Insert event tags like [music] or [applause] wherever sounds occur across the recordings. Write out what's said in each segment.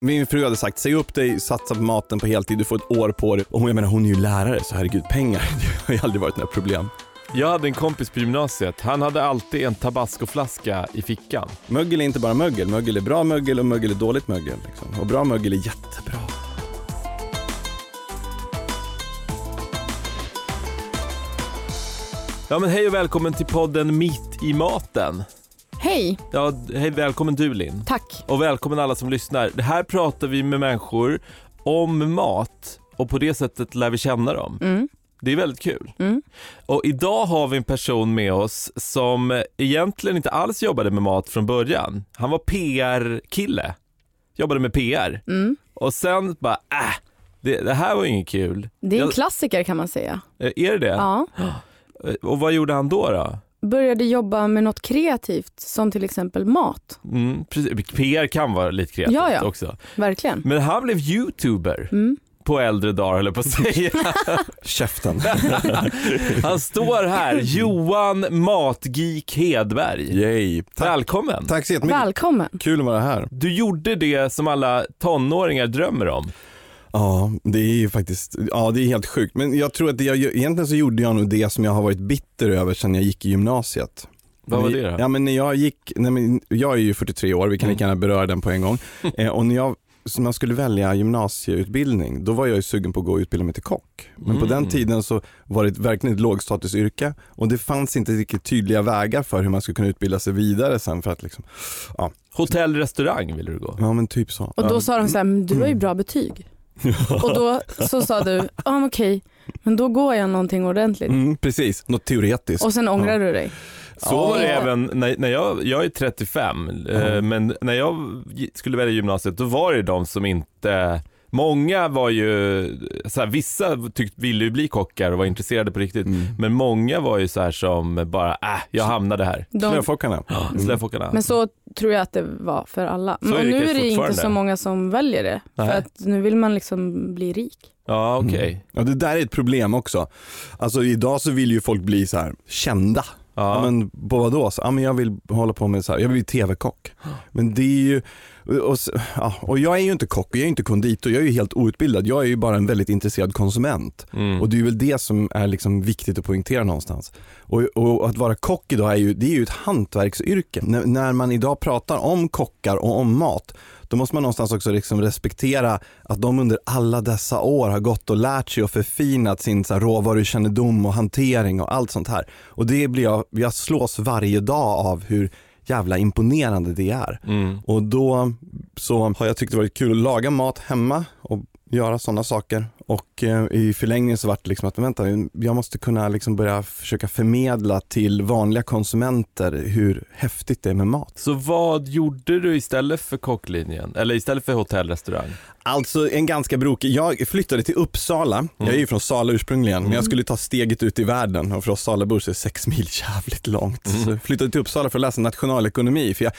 Min fru hade sagt, säg upp dig, satsa på maten på heltid, du får ett år på dig. Och hon, jag menar, hon är ju lärare, så herregud, pengar, [laughs] det har ju aldrig varit några problem. Jag hade en kompis på gymnasiet, han hade alltid en tabascoflaska i fickan. Mögel är inte bara mögel, mögel är bra mögel och mögel är dåligt mögel. Liksom. Och bra mögel är jättebra. Ja men hej och välkommen till podden Mitt i maten. Hej, Ja, hej välkommen du Linn. tack. Och välkommen alla som lyssnar. Det här pratar vi med människor om mat och på det sättet lär vi känna dem. Mm. Det är väldigt kul. Mm. Och idag har vi en person med oss som egentligen inte alls jobbade med mat från början. Han var PR-kille, jobbade med PR. Mm. Och sen bara, äh, det, det här var inget kul. Det är en Jag- klassiker kan man säga. Eh, Är det det? Ja. [gasps] Och vad gjorde han då? då? Började jobba med något kreativt som till exempel mat. Mm, precis. PR kan vara lite kreativt Ja, ja. också. Verkligen. Men han blev youtuber Mm. på äldre dagar höll jag på att säga. [laughs] Käften. [laughs] Han står här, Johan Matgeek Hedberg. Yay. Tack, Välkommen. tack så jättemycket. Välkommen. Kul att vara här. Du gjorde det som alla tonåringar drömmer om. Ja, det är ju faktiskt, ja det är helt sjukt. Men jag tror att det jag, egentligen så gjorde jag nog det som jag har varit bitter över sedan jag gick i gymnasiet. Vad var det då? Ja men när jag gick, nej, men jag är ju 43 år, vi kan Mm. lika gärna beröra den på en gång. [laughs] eh, och när jag, så när jag skulle välja gymnasieutbildning, då var jag ju sugen på att gå och utbilda mig till kock. Men på Mm. den tiden så var det verkligen ett lågstatusyrke och det fanns inte riktigt tydliga vägar för hur man skulle kunna utbilda sig vidare sen för att liksom, Hotell, restaurang ville du gå. ja men typ så. Och då Ja. sa de så här, du har ju bra betyg. Och då så sa du, ja men okej, men då går jag någonting ordentligt. Mm, precis, något teoretiskt. Och sen ångrar du dig. Så var det Ja. även när, när jag, jag är 35, eh, men när jag skulle välja gymnasiet då var det de som inte Många var ju, så här, vissa tyck, ville ju bli kockar och var intresserade på riktigt. Mm. Men många var ju så här som bara, äh, jag hamnade här. De, Slöfockarna. Mm. Men så tror jag att det var för alla. Så det nu är det inte så många som väljer det. Nej. För att nu vill man liksom bli rik. Ja, okej. Mm. Ja det där är ett problem också. Alltså idag så vill ju folk bli så här kända. Ja. Ja. men på vad då? Så, ja, men jag vill hålla på med så här, jag vill bli tv-kock. Men det är ju, och, ja, och jag är ju inte kock och jag är inte konditor, jag är ju helt outbildad. Jag är ju bara en väldigt intresserad konsument. Mm. Och det är väl det som är liksom viktigt att poängtera någonstans. Och, och att vara kock idag är ju, det är ju ett hantverksyrke. När, när man idag pratar om kockar och om mat, då måste man någonstans också liksom respektera att de under alla dessa år har gått och lärt sig och förfinat sin så här råvarukännedom och hantering och allt sånt här. Och det blir jag, jag slås varje dag av hur jävla imponerande det är. Mm. Och då så har jag tyckt det varit kul att laga mat hemma och göra sådana saker. Och eh, i förlängningen så vart det liksom att vänta, jag måste kunna liksom börja försöka förmedla till vanliga konsumenter hur häftigt det är med mat. Så vad gjorde du istället för kocklinjen? Eller istället för hotell, restaurang? Alltså en ganska brokig, jag flyttade till Uppsala, jag är ju från Sala ursprungligen, men jag skulle ta steget ut i världen. Och för oss Salabor så är sex mil [laughs] jävligt långt. Så jag flyttade till Uppsala för att läsa nationalekonomi, för jag,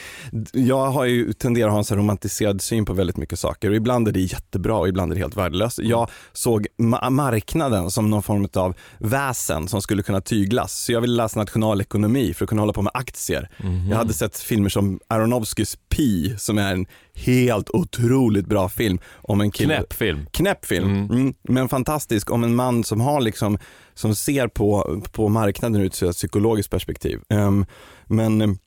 jag har ju tenderat att ha en så romantiserad syn på väldigt mycket saker. Och ibland är det jättebra och ibland är det helt värdelöst. Jag såg ma- marknaden som någon form av väsen som skulle kunna tyglas, så jag ville läsa nationalekonomi för att kunna hålla på med aktier. Jag hade sett filmer som Aronofskys Pi som är en helt otroligt bra film om en kille. Knäpp film. Knäpp film, Mm. mm. men fantastisk om en man som har liksom, som ser på, på marknaden ur ett psykologiskt perspektiv. Ehm, men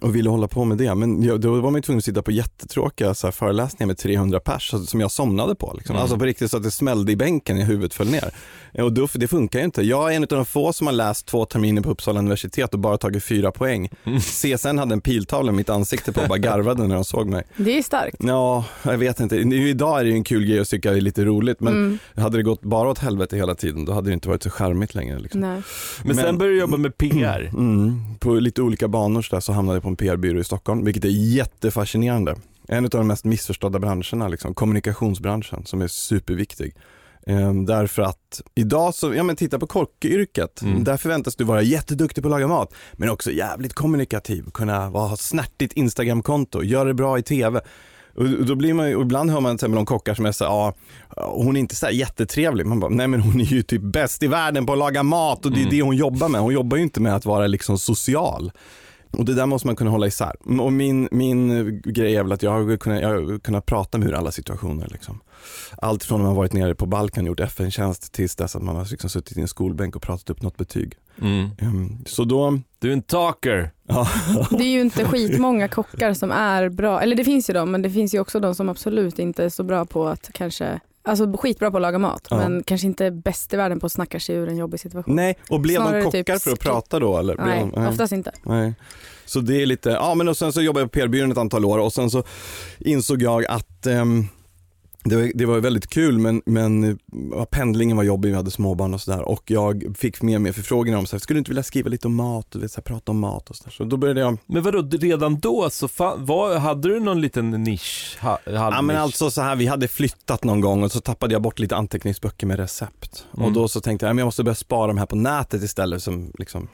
och ville hålla på med det. Men jag, då var man ju tvungen att sitta på jättetråkiga så här, föreläsningar med 300 pers så- som jag somnade på. Liksom. Mm. Alltså på riktigt så att det smällde i bänken när huvudet föll ner. Och då, det funkar ju inte. Jag är en av de få som har läst två terminer på Uppsala universitet och bara tagit fyra poäng. Mm. CSN hade en piltavla i mitt ansikte på och bara garvade när de såg mig. Det är starkt. Ja, jag vet inte. Nu, Idag är det ju en kul grej att tycka det är lite roligt men Mm. hade det gått bara åt helvete hela tiden då hade det inte varit så charmigt längre. Liksom. Nej. Men, sen började du jobba med PR. Mm, på lite olika banor så, där, så hamnade jag på en PR-byrå i Stockholm, vilket är jättefascinerande. En av de mest missförstådda branscherna, liksom, kommunikationsbranschen, som är superviktig. Ehm, därför att idag så, ja men titta på kockyrket, Mm. där förväntas du vara jätteduktig på att laga mat, men också jävligt kommunikativ, kunna vara, ha snärtigt Instagramkonto, göra det bra i TV. Och då blir man ju, ibland hör man till exempel om kockar som är så ja, hon är inte så här jättetrevlig. Man bara, nej men hon är ju typ bäst i världen på att laga mat och det är Mm. det hon jobbar med. Hon jobbar ju inte med att vara liksom social. Och det där måste man kunna hålla isär. Och min, min grej är väl att jag har kunnat, jag har kunnat prata med ur alla situationer. Liksom. Allt från när man varit nere på Balkan och gjort FN-tjänst tills dess att man har liksom suttit i en skolbänk och pratat upp något betyg. Mm. Ehm, Så då, Du är en talker. ja, [laughs] Det är ju inte skitmånga kockar som är bra, eller det finns ju de, men det finns ju också de som absolut inte är så bra på att kanske, alltså skitbra på att laga mat, Ja. men kanske inte bäst i världen på att snacka sig ur en jobbig situation. nej, och blev Snarare de typ kockar för att prata då? Eller? Nej, de, oftast inte. Nej. Så det är lite, ja men och sen så jobbade jag på PR-byrån ett antal år och sen så insåg jag att ehm, det, var, det var väldigt kul men, men ja, pendlingen var jobbig, vi hade småbarn och sådär och jag fick mer och mer förfrågningar om så här, skulle du inte vilja skriva lite om mat, du vet, så här, prata om mat och sådär. Så då började jag, Men vadå, redan då så var, hade du någon liten nisch? Ha, ja men alltså så här, vi hade flyttat någon gång och så tappade jag bort lite anteckningsböcker med recept. Mm. Och då så tänkte jag, ja, men jag måste börja spara de här på nätet istället som liksom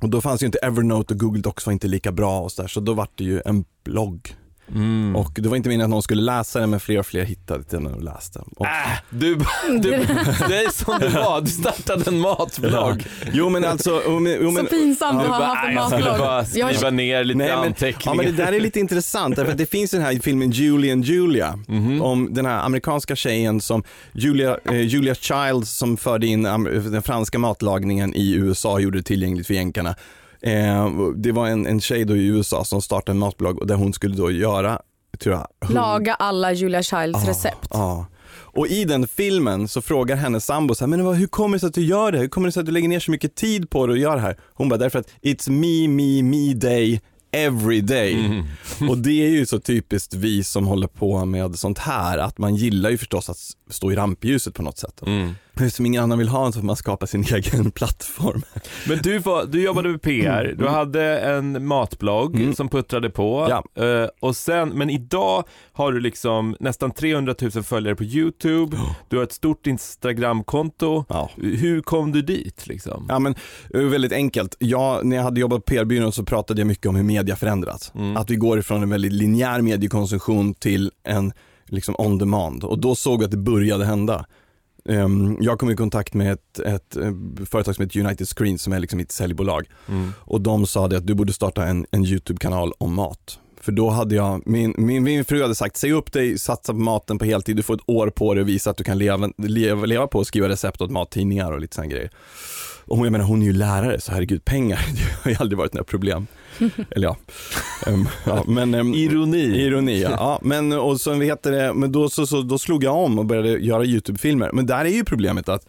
och då fanns ju inte Evernote och Google Docs var inte lika bra och sådär så då var det ju en blogg. Mm. Och det var inte meningen att någon skulle läsa den men fler och fler hittade till den och läste. Och, Äh, du, du, [laughs] det är som det var, du startade en matblogg. jo men alltså, jo, men, jo, men, så pinsamt ja, att Du ha haft "Äh, en jag skulle matblogg. bara Jag- skriva ner lite Nej, men- anteckningar. Ja men det där är lite intressant därför att det finns den här filmen Julie and Julia Mhm. om den här amerikanska tjejen som Julia, eh, Julia Childs som förde in den franska matlagningen i USA och gjorde det tillgängligt för jänkarna. Eh, det var en, en tjej då i USA som startade en matblogg och där hon skulle då göra, tror jag, hund- Laga alla Julia Childs Ja, recept. Ja. Och i den filmen så frågar hennes sambo så här, men hur kommer det sig att du gör det? Hur kommer det sig att du lägger ner så mycket tid på det och gör det här? Hon bara, därför att it's me, me, me day every day. Mm. Och det är ju så typiskt vi som håller på med sånt här, att man gillar ju förstås att stå i rampljuset på något sätt. Mm. Eftersom ingen annan vill ha så får man skapa sin [laughs] egen plattform. Men du, var, du jobbade med PR, du hade en matblogg Mm. som puttrade på. Ja. Eh, och sen, men idag har du liksom nästan 300 000 följare på YouTube, du har ett stort Instagramkonto. Ja. Hur kom du dit liksom? Ja men är väldigt enkelt. Jag, när jag hade jobbat på PR-byrån så pratade jag mycket om hur media förändrats. Mm. Att vi går ifrån en väldigt linjär mediekonsumtion till en liksom on demand. Och då såg vi att det började hända. Ehm, jag kom i kontakt med ett, ett eh, företag som heter United Screen som är liksom mitt säljbolag. Mm. Och de sa det att du borde starta en, en YouTube-kanal om mat. För då hade jag, min, min, min fru hade sagt, säg upp dig, satsa på maten på heltid, du får ett år på dig och visa att du kan leva, leva, leva på att skriva recept åt mattidningar och lite sådana grejer. Och jag menar, hon är ju lärare, så herregud, pengar, [laughs] det har ju aldrig varit några problem. [laughs] Eller ja. Ehm, ja men, ehm, Ironi. Ironi ja. ja men, och så, heter det, men då, så, så, då slog jag om och började göra YouTube-filmer. Men där är ju problemet att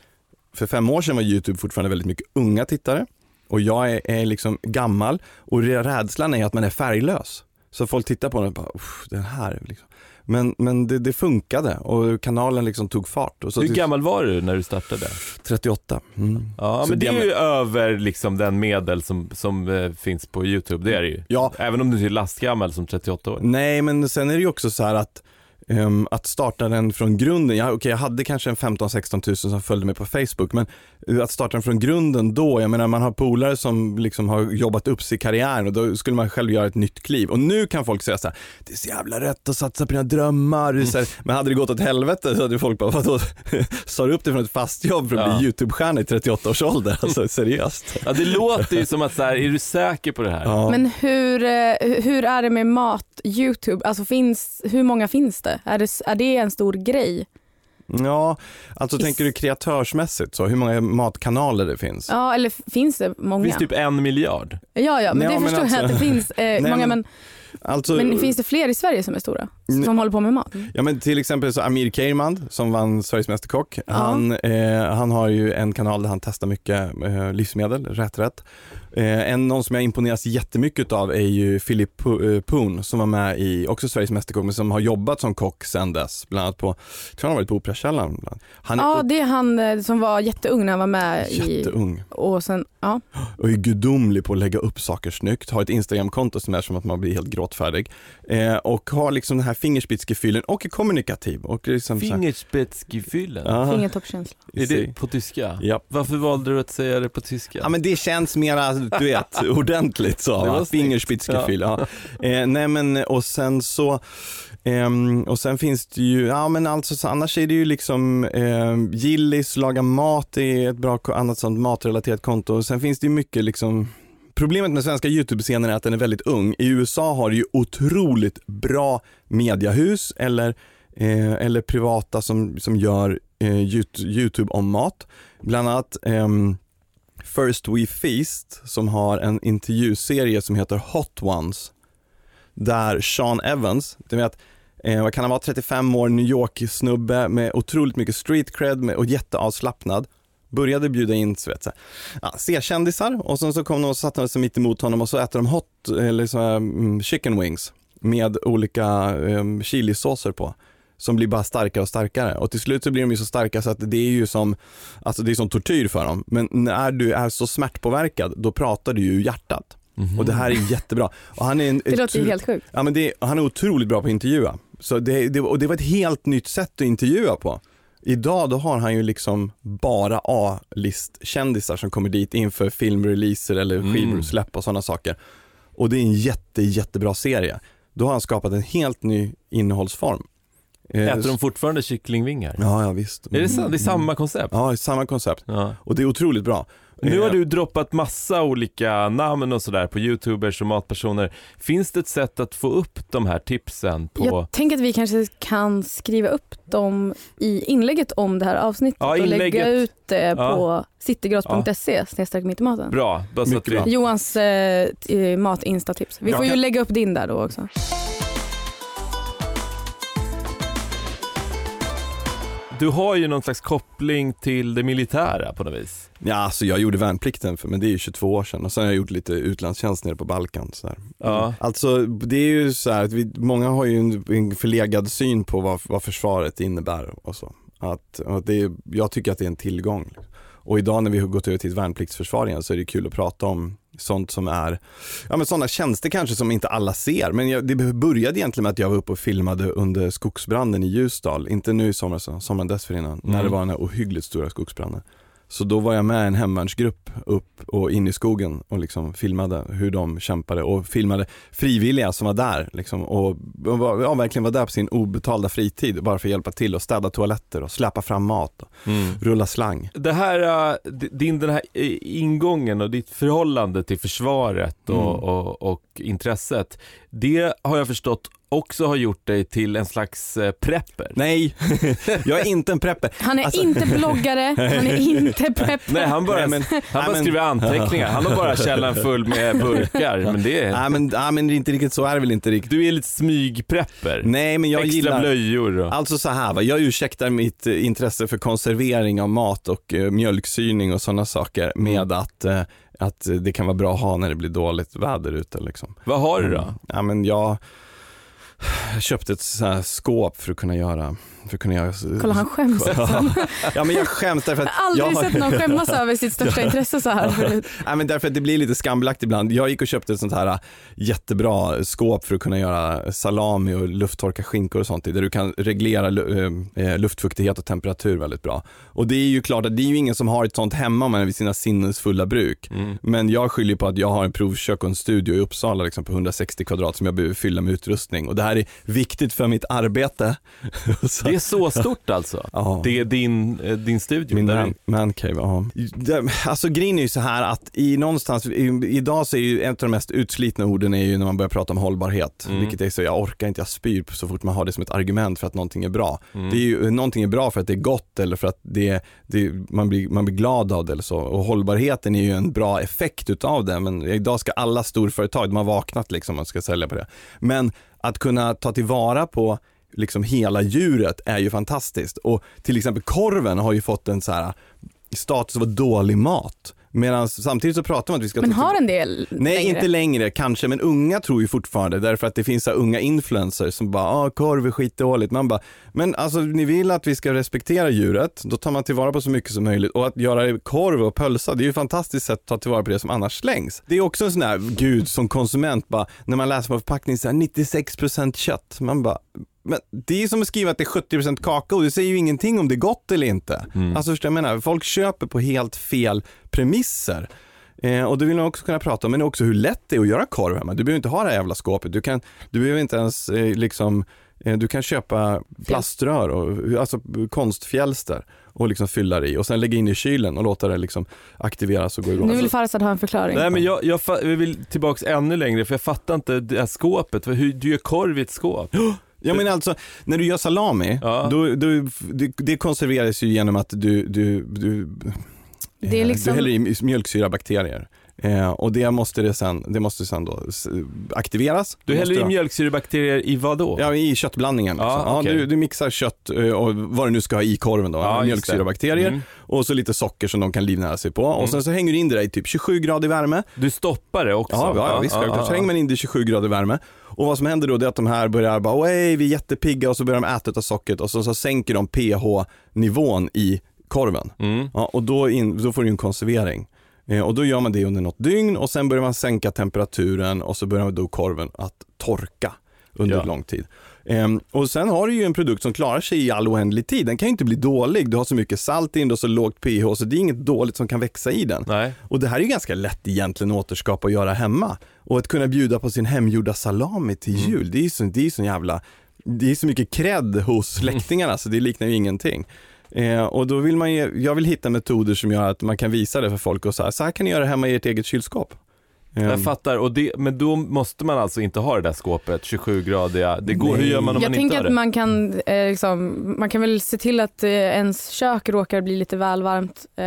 för fem år sedan var YouTube fortfarande väldigt mycket unga tittare och jag är, är liksom gammal och rädslan är att man är färglös. Så folk tittar på den och bara, "Uff, den här. Liksom. Men, men det, det funkade och kanalen liksom tog fart. Och så Hur till gammal var du när du startade? 38. Mm. Ja, Så men det är ju över liksom den medel som, som eh, finns på YouTube, det är det ju. Ja, Även om du är lastgammal som 38 år. Nej, men sen är det ju också så här att ehm, att starta den från grunden, ja, okej jag hade kanske en 15-16 tusen som följde mig på Facebook, men eh, att starta den från grunden då, jag menar man har polare som liksom har jobbat upp sig i karriären och då skulle man själv göra ett nytt kliv. Och nu kan folk säga så här, det är så jävla rätt att satsa på dina drömmar, så här, men hade det gått åt helvete så hade folk bara, vadå, [laughs] sa du upp dig från ett fast jobb för att Ja. bli YouTube-stjärna i 38 års ålder? Alltså seriöst. [laughs] Ja, det låter ju som att så här, är du säker på det här? Ja. Men hur, eh, hur är det med mat-Youtube? Alltså finns, hur många finns det? Är, det? är det en stor grej? Ja, alltså Is- tänker du kreatörsmässigt så, hur många matkanaler det finns? Ja, eller finns det många? Det finns typ en miljard. Ja, ja, men Ja, det men förstår alltså- jag att det finns eh, [laughs] många. men- Men, Alltså, men finns det fler i Sverige som är stora? Som Nej. håller på med mat? Ja men till exempel så Amir Keirmand som vann Sveriges Mästerkock. Ja. Han, eh, han har ju en kanal där han testar mycket eh, livsmedel, rätt rätt. Eh, en, någon som jag imponeras jättemycket av är ju Philip eh, Poon som var med i också Sveriges Mästerkock men som har jobbat som kock sedan dess. Bland annat på, jag tror han har varit på Operakällaren. Han Ja, det är han eh, som var jätteung när han var med i... jätteung Och sen, ja. och är gudomlig på att lägga upp saker snyggt. Har ett Instagramkonto som är som att man blir helt gråtfärdig. Eh, och har liksom den här fingerspitzgefühlen och är kommunikativ. Och liksom. Ja, Fingertoppskänsla. Är det på tyska? Ja. Varför valde du att säga det på tyska? Ja men det känns mera, du vet, ordentligt så. Det. Fingerspitzgefühl. Ja. Eh, nej men och sen så, ehm, och sen finns det ju, ja men alltså så, annars är det ju liksom eh, Gillis, laga mat är ett bra annat sånt matrelaterat konto. Och sen finns det ju mycket liksom Problemet med svenska YouTube-scenen är att den är väldigt ung. I USA har du ju otroligt bra mediahus eller, eh, eller privata som, som gör eh, YouTube om mat. Bland annat ehm, First We Feast som har en intervjuserie som heter Hot Ones. Där Sean Evans, du vet, eh, vad kan han vara, 35 år, New York-snubbe med otroligt mycket street cred med, och jätteavslappnad. Började bjuda in så vet, så här, ja, C-kändisar och sen så kom de och satte sig mitt emot honom och så äter de hot, eller så här, mm, chicken wings med olika um, chilisåser på som blir bara starkare och starkare och till slut så blir de ju så starka så att det är ju som, alltså det är som tortyr för dem. Men när du är så smärtpåverkad, då pratar du ju hjärtat. Och det här är jättebra. Och han är en, Det låter ju helt sjukt. Ja, men det, han är otroligt bra på att intervjua. Så det, det, och det var ett helt nytt sätt att intervjua på. Idag då har han ju liksom bara A-listkändisar som kommer dit inför filmreleaser eller Mm. skivsläpp och sådana saker. Och det är en jätte, jättebra serie. Då har han skapat en helt ny innehållsform. Eh, Äter de fortfarande kycklingvingar? Ja, ja visst. Är det, det är samma koncept? Ja, samma koncept. Ja. Och det är otroligt bra. Nu har Eh, du droppat massa olika namn och sådär på youtubers och matpersoner. Finns det ett sätt att få upp de här tipsen på... Jag tänker att vi kanske kan skriva upp dem i inlägget om det här avsnittet Ja, och lägga ut det Ja. på citygross.se snedstreck mitt i maten. Bra, bara så att vi... Johans eh, t- mat-instatips. Vi Ja. får ju Kan- lägga upp din där då också. Du har ju någon slags koppling till det militära på något vis. Ja, alltså jag gjorde värnplikten, för, men det är ju 22 år sedan och sen har jag gjort lite utlandstjänst nere på Balkan. Så här. Ja. Alltså det är ju så här att vi, många har ju en, en förlegad syn på vad, vad försvaret innebär och så. Att, att det är, jag tycker att det är en tillgång. Och idag när vi har gått över till ett värnpliktsförsvar igen så är det kul att prata om sånt som är, ja men sådana tjänster kanske som inte alla ser. Men jag, det började egentligen med att jag var uppe och filmade under skogsbranden i Ljusdal, inte nu i somras, sommaren dessförinnan, när Mm. det var den här ohyggligt stora skogsbranden. Så då var jag med en hemvärnsgrupp upp och in i skogen och liksom filmade hur de kämpade och filmade frivilliga som var där liksom, och ja, verkligen var där på sin obetalda fritid bara för att hjälpa till och städa toaletter och släpa fram mat och Mm. rulla slang. Det här, äh, din, den här eh, ingången och ditt förhållande till försvaret och, Mm. och, och intresset, det har jag förstått också har gjort dig till en slags eh, prepper. Nej, [laughs] jag är inte en prepper. Han är Alltså- inte bloggare, han är inte [laughs] prepper. Nej, han bara, men- han bara men- skriver anteckningar. Han har bara [laughs] källan full med burkar. Men det är, Nej men, nej, men inte riktigt så är det väl inte riktigt. du är lite smygprepper. Nej men jag Extra gillar blöjor och... Alltså så här va, jag ursäktar mitt eh, intresse för konservering av mat och eh, mjölksyning och sådana saker med att, eh, att det kan vara bra att ha när det blir dåligt väder ute liksom. Vad har du då? Mm. Ja men jag jag köpte ett så här skåp för att kunna göra, för att kunna göra Kolla han skäms. [laughs] Ja men jag skäms därför att Jag har aldrig jag har- sett någon skämmas över sitt största [laughs] intresse så här förut. [laughs] Nej men därför att det blir lite skambelagt ibland. Jag gick och köpte ett sånt här äh, jättebra skåp för att kunna göra salami och lufttorka skinkor och sånt där du kan reglera lu- eh, luftfuktighet och temperatur väldigt bra. Och det är ju klart att det är ju ingen som har ett sånt hemma om man är vid sina sinnesfulla bruk. Mm. Men jag skyller på att jag har en provkök och en studio i Uppsala liksom, på 160 kvadrat som jag behöver fylla med utrustning. Och det här är viktigt för mitt arbete. Så- Det är så stort alltså? [laughs] Ja. Det är din, eh, din studio? Min där man, mancave, ja. Alltså grejen är ju så här att i någonstans, i, idag så är ju ett av de mest utslitna orden är ju när man börjar prata om hållbarhet. Mm. Vilket är så, jag orkar inte, jag spyr så fort man har det som ett argument för att någonting är bra. Mm. Det är ju, någonting är bra för att det är gott eller för att det, det, man, blir, man blir glad av det eller så. Och hållbarheten är ju en bra effekt utav det. Men idag ska alla storföretag, de har vaknat liksom och ska sälja på det. Men att kunna ta tillvara på liksom hela djuret är ju fantastiskt. Och till exempel korven har ju fått en så här status av dålig mat. Medan samtidigt så pratar man att vi ska Men har en del Nej, längre? inte längre kanske, men unga tror ju fortfarande därför att det finns så unga influencers som bara, ah, korv är skitdåligt. Man bara, men alltså ni vill att vi ska respektera djuret, då tar man tillvara på så mycket som möjligt och att göra korv och pölsa, det är ju ett fantastiskt sätt att ta tillvara på det som annars slängs. Det är också en sån här, gud som konsument bara, när man läser på förpackningen så här 96% kött, man bara, men det är som att skriva att det är 70% kakao, det säger ju ingenting om det är gott eller inte. Mm. Alltså förstår jag menar? Folk köper på helt fel premisser. Eh, och det vill man också kunna prata om, men också hur lätt det är att göra korv hemma. Du behöver inte ha det här jävla skåpet, du, kan, du behöver inte ens eh, liksom, eh, du kan köpa plaströr och alltså konstfjälster. och liksom fylla det i och sen lägga in i kylen och låta det liksom aktiveras och gå igång. Nu vill Farzad ha en förklaring. Nej men jag, jag, jag vill tillbaks ännu längre för jag fattar inte det här skåpet, För hur du gör korv i ett skåp. [gasps] Ja men alltså, när du gör salami, Ja. då, då, det, det konserveras ju genom att du, du, du, Det är eh, liksom- du häller i mjölksyrabakterier. Eh, och det måste, det, sen, det måste sen då aktiveras. Du häller i måste, mjölksyrebakterier i vad då? Ja, i köttblandningen. Liksom. Ja, Ja, du, du mixar kött eh, och vad du nu ska ha i korven då. Ja, det. Mjölksyrabakterier Mm. och så lite socker som de kan livnära sig på. Mm. Och sen så hänger du in det där i typ 27 grader värme. Du stoppar det också? Ja, ja, visst, självklart. Så hänger man in det i 27 grader värme. Och vad som händer då är att de här börjar bara, oj vi är jättepigga och så börjar de äta av sockret och så, så sänker de pH-nivån i korven. Mm. Ja, och då, in, då får du en konservering. Eh, och då gör man det under något dygn och sen börjar man sänka temperaturen och så börjar då korven att torka under Ja. lång tid. Ehm, och sen har du ju en produkt som klarar sig i all oändlig tid. Den kan ju inte bli dålig. Du har så mycket salt i den och så lågt pH så det är inget dåligt som kan växa i den. Nej. Och det här är ju ganska lätt egentligen att återskapa och göra hemma. Och att kunna bjuda på sin hemgjorda salami till Mm. jul, det är ju så, det är så jävla, det är så mycket cred hos släktingarna så det liknar ju ingenting. Eh, och då vill man ju, jag vill hitta metoder som gör att man kan visa det för folk och så här, så här kan ni göra hemma i ert eget kylskåp. Ehm, Jag fattar, och det, men då måste man alltså inte ha det där skåpet 27-gradiga. Det går, hur Nej. gör man om jag man tänker inte har att det? man kan, eh, liksom, man kan väl se till att eh, ens kök råkar bli lite väl varmt. Eh,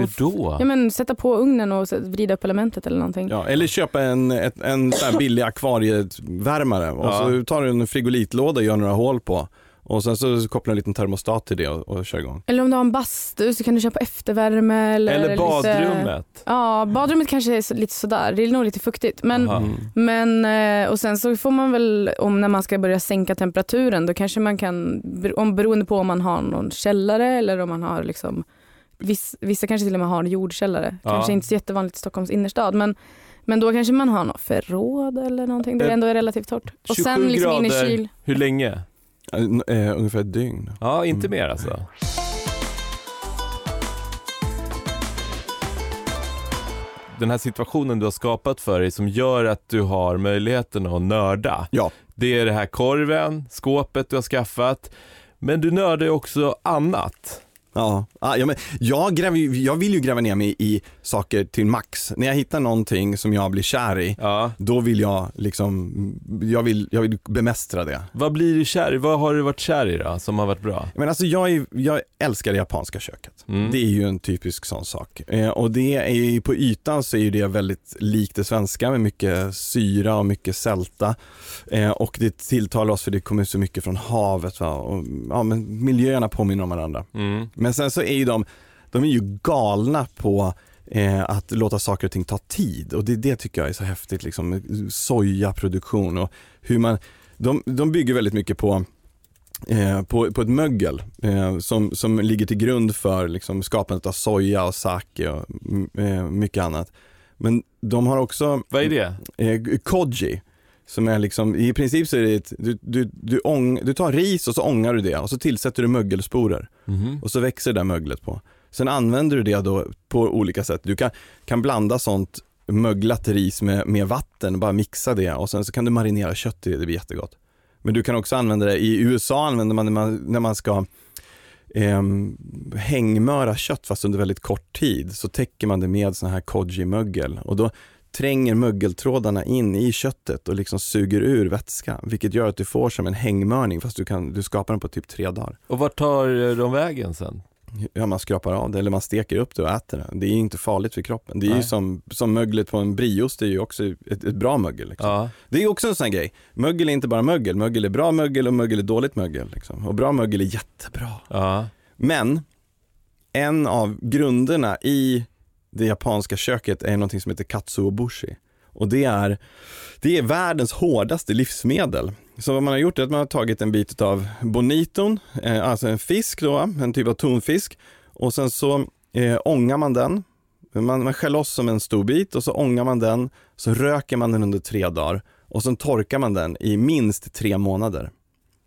Hur då? ja, men, sätta på ugnen och vrida upp elementet eller någonting. Ja, eller köpa en, ett, en sån här billig akvarievärmare och Ja. så tar du en frigolitlåda och gör några hål på. Och sen så kopplar du en liten termostat till det och, och kör igång. Eller om du har en bastu så kan du köpa eftervärme. Eller, Eller lite- badrummet? Ja, badrummet kanske är så- lite sådär. Det är nog lite fuktigt. Men, Aha. men eh, och sen så får man väl, om när man ska börja sänka temperaturen, då kanske man kan, om, beroende på om man har någon källare eller om man har liksom, viss, vissa kanske till och med har en jordkällare. Ja. Kanske inte så jättevanligt i Stockholms innerstad. Men, men då kanske man har något förråd eller någonting. Det Eh, ändå är relativt torrt. Och 27 sen liksom in i kyl. Hur länge? Eh, ungefär ett dygn. Ja, inte Mm. mer alltså. Den här situationen du har skapat för dig som gör att du har möjligheten att nörda. Ja. Det är det här korven, skåpet du har skaffat. Men du nördar ju också annat. Ja, ah, ja men jag, gräver, jag vill ju gräva ner mig i saker till max. När jag hittar någonting som jag blir kär i, Ja. då vill jag liksom, jag vill, jag vill bemästra det. Vad blir du kär i? Vad har du varit kär i då, som har varit bra? Men alltså jag, är, jag älskar det japanska köket. Mm. Det är ju en typisk sån sak. Eh, och det är ju, på ytan så är ju det väldigt likt det svenska med mycket syra och mycket sälta. Eh, och det tilltalar oss för det kommer så mycket från havet. Va? Och, ja, men miljöerna påminner om varandra. Mm. Men sen så är ju de, de är ju galna på eh, att låta saker och ting ta tid och det, det tycker jag är så häftigt liksom. Sojaproduktion och hur man, de, de bygger väldigt mycket på Eh, på, på ett mögel eh, som, som ligger till grund för liksom, skapandet av soja och sake och mm, eh, mycket annat. Men de har också Vad är det? eh, koji. Som är liksom, i princip så är det ett, du, du, du, ång, du tar ris och så ångar du det och så tillsätter du mögelsporer Mhm. och så växer det där möglet på. Sen använder du det då på olika sätt. Du kan, kan blanda sånt möglat ris med, med vatten, bara mixa det och sen så kan du marinera kött i det, det blir jättegott. Men du kan också använda det, i USA använder man när man, när man ska ehm, hängmöra kött fast under väldigt kort tid så täcker man det med sån här koji-mögel och då tränger mögeltrådarna in i köttet och liksom suger ur vätska vilket gör att du får som en hängmörning fast du, kan, du skapar den på typ tre dagar. Och vart tar de vägen sen? Ja, man skrapar av det eller man steker upp det och äter det. Det är inte farligt för kroppen. Det är ju Nej. som, som möglet på en brieost, det är ju också ett, ett bra mögel. Liksom. Ja. Det är också en sån här grej. Mögel är inte bara mögel, mögel är bra mögel och mögel är dåligt mögel. Liksom. Och bra mögel är jättebra. Ja. Men en av grunderna i det japanska köket är någonting som heter katsuobushi. Och det är, det är världens hårdaste livsmedel. Så vad man har gjort är att man har tagit en bit av boniton, eh, alltså en fisk då, en typ av tonfisk. Och sen så eh, ångar man den. Man, man skär loss som en stor bit och så ångar man den. Så röker man den under tre dagar. Och sen torkar man den i minst tre månader.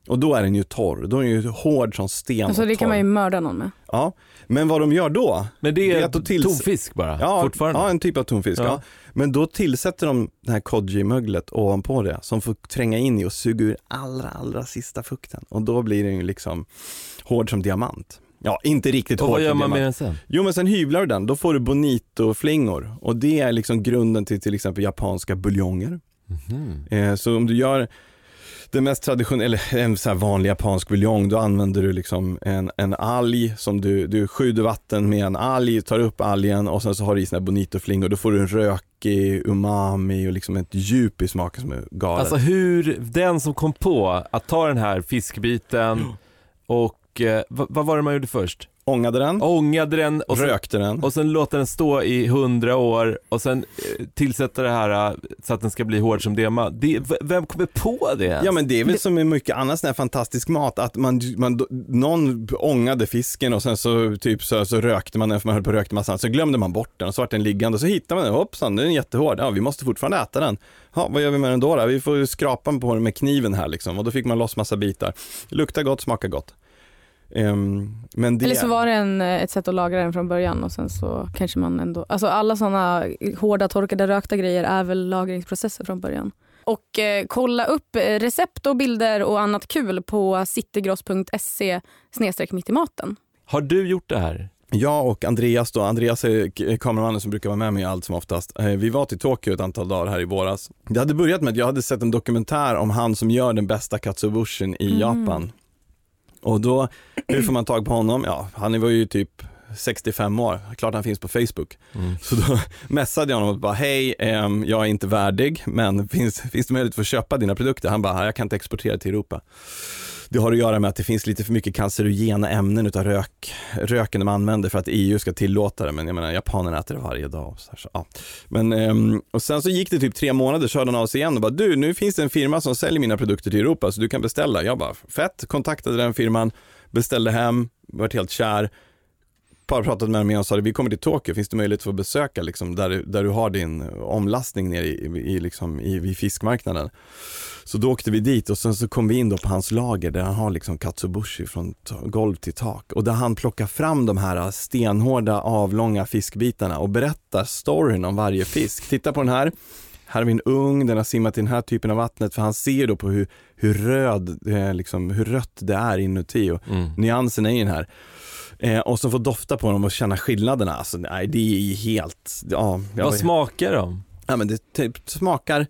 Och då är den ju torr. Då är den ju hård som sten Alltså och det kan man ju mörda någon med. Ja, men vad de gör då? Men det Det är är, att då tills- tonfisk bara, Ja, fortfarande? ja, en typ av tonfisk. Ja. Ja. Men då tillsätter de det här koji-möglet ovanpå det som får tränga in i och suga ur allra, allra sista fukten. Och då blir den ju liksom hård som diamant. Ja, inte riktigt Och hårt vad gör man med den sen? Jo men sen hyvlar du den, då får du bonito-flingor och det är liksom grunden till till exempel japanska buljonger. Mhm. Eh, så om du gör den mest traditionella, eller en så vanlig japansk buljong, då använder du liksom en, en alg som du, du skyddar vatten med en alg, tar upp algen och sen så har du i såna bonitoflingor, då får du en rökig umami och liksom ett djup i smaken som är galet. Alltså hur, den som kom på att ta den här fiskbiten [gasps] och, eh, vad, vad var det man gjorde först? Ångade den, Ångade den och sen, rökte den. och sen låta den stå i hundra år och sen eh, tillsätta det här eh, så att den ska bli hård som dema. Det, vem kommer på det? Ja men det är väl Det- som med mycket annan sån här fantastisk mat, att man, man, någon ångade fisken och sen så typ så, så rökte man den för man höll på rökte massa annat. så glömde man bort den och så vart den liggande och så hittade man den, hoppsan den är jättehård, ja vi måste fortfarande äta den. Ja, vad gör vi med den då? då? Vi får skrapa på den med kniven här liksom och då fick man loss massa bitar. Luktar gott, smakar gott. Ehm, men det... Eller så var det en, eh, ett sätt att lagra den från början och sen så kanske man ändå... Alltså alla sådana hårda torkade rökta grejer är väl lagringsprocesser från början. Och eh, kolla upp eh, recept och bilder och annat kul på citygross.se mitt i maten. Har du gjort det här? Jag och Andreas då, Andreas är kameramannen som brukar vara med mig allt som oftast. Eh, Vi var till Tokyo ett antal dagar här i våras. Det hade börjat med att jag hade sett en dokumentär om han som gör den bästa katsubushin i Mm. Japan. Och då, hur får man tag på honom? Ja, han var ju typ 65 år, klart han finns på Facebook. Mm. Så då [laughs] messade jag honom och bara, hej, ehm, jag är inte värdig, men finns, finns det möjlighet att få köpa dina produkter? Han bara, jag kan inte exportera till Europa. Det har att göra med att det finns lite för mycket cancerogena ämnen utav rök, röken de använder för att EU ska tillåta det, men jag menar japanerna äter det varje dag. Och, så här, så, ja. men, ehm, och sen så gick det typ tre månader, så hörde han av sig igen och bara, du nu finns det en firma som säljer mina produkter till Europa så du kan beställa. Jag bara, fett, kontaktade den firman, beställde hem, vart helt kär par pratade med mig och sa vi kommer till Tokyo, finns det möjlighet att få besöka liksom, där, du- där du har din omlastning nere i, i, liksom, i, vid fiskmarknaden. Så då åkte vi dit och sen så kom vi in då på hans lager där han har liksom katsubushi från golv till tak och där han plockar fram de här stenhårda avlånga fiskbitarna och berättar storyn om varje fisk. Titta på den här, här har vi en ung, den har simmat i den här typen av vattnet för han ser då på hur, hur röd, eh, liksom, hur rött det är inuti och Mm. nyanserna i den här. Eh, och så få dofta på dem och känna skillnaderna. Alltså, nej, det är helt, ja. Vad smakar de? Ja men det typ smakar,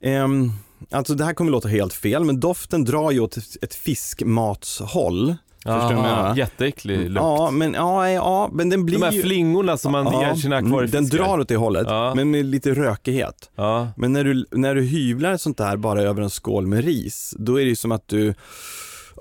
ehm, alltså det här kommer låta helt fel, men doften drar ju åt ett, fiskmatshåll. Aha? Jätteäcklig lukt. Ja men, ja, ja, men den blir De här ju... flingorna som man Ja, ger sina mm, Den akvariefiskar. drar åt det hållet, Ja. men med lite rökighet. Ja. Men när du, när du hyvlar sånt där bara över en skål med ris, då är det ju som att du,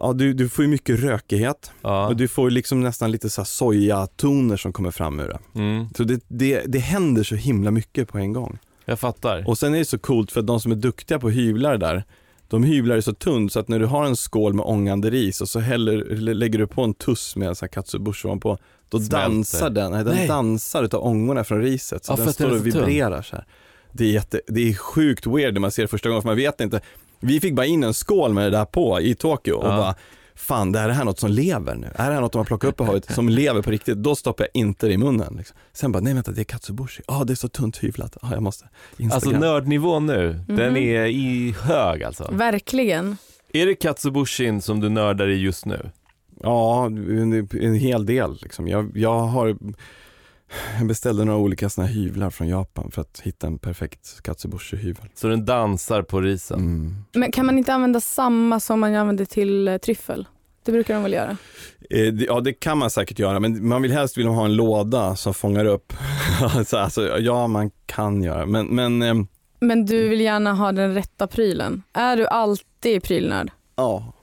ja du, du får ju mycket rökighet ja. och du får liksom nästan lite så sojatoner som kommer fram ur det. Mm. Så det, det, det händer så himla mycket på en gång. Jag fattar. Och sen är det så coolt för att de som är duktiga på hyvlar där, de hyvlar det så tunt så att när du har en skål med ångande ris och så häller, lä- lägger du på en tuss med en sån här katsubushi ovanpå, då Smälter. dansar den, den Nej. dansar utav ångorna från riset. Så Ja, den står och så tunn. vibrerar så här. Det är, jätte, det är sjukt weird när man ser det första gången för man vet inte. Vi fick bara in en skål med det där på i Tokyo och Ja. bara Fan, det här är här något som lever nu. Är det här något de har plockat upp på havet som lever på riktigt? Då stoppar jag inte det i munnen. Liksom. Sen bara, nej vänta, det är katsubushi. Ja, det är så tunt hyvlat. Ja, jag måste. Alltså Instagram. nördnivån nu, den Mhm. är i hög alltså. Verkligen. Är det katsubushin som du nördar i just nu? Ja, en, en hel del. Liksom. Jag, jag har jag beställde några olika såna här hyvlar från Japan för att hitta en perfekt katsubushi-hyvel. Så den dansar på risen? Mm. Men kan man inte använda samma som man använder till eh, tryffel? Det brukar de väl göra? Eh, det- Ja, det kan man säkert göra, men man vill helst vilja ha en låda som fångar upp. [laughs] Så, alltså, ja, man kan göra, men, men ehm, Men du vill gärna ha den rätta prylen. Är du alltid prylnörd? ja.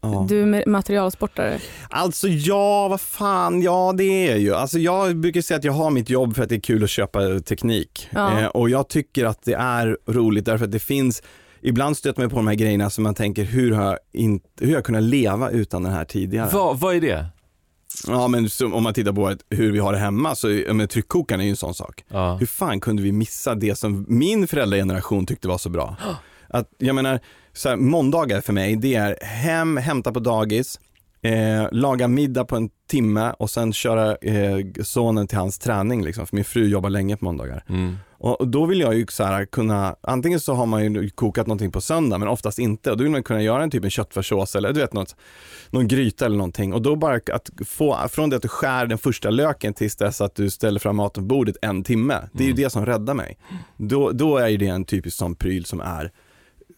Ja. Du är ma- materialsportare. Alltså ja, vad fan, ja det är ju. Alltså jag brukar säga att jag har mitt jobb för att det är kul att köpa teknik. Ja. Eh, och jag tycker att det är roligt därför att det finns, ibland stöter man på de här grejerna som man tänker, hur har jag, in, hur har jag kunnat leva utan den här tidigare? Vad, vad är det? Ja men som, om man tittar på hur vi har det hemma så, men tryckkokaren är ju en sån sak. Ja. Hur fan kunde vi missa det som min föräldrageneration tyckte var så bra? [gasps] Att, jag menar, så här, måndagar för mig, det är hem, hämta på dagis, eh, laga middag på en timme och sen köra eh, sonen till hans träning liksom, för min fru jobbar länge på måndagar. Mm. Och, då vill jag ju så här kunna, antingen så har man ju kokat någonting på söndag men oftast inte och då vill man kunna göra en typ en köttfärssås eller du vet något, någon gryta eller någonting och då bara att få, från det att du skär den första löken tills dess att du ställer fram maten på bordet en timme, det är ju Mm. det som räddar mig. Då, då är ju det en typisk sån pryl som är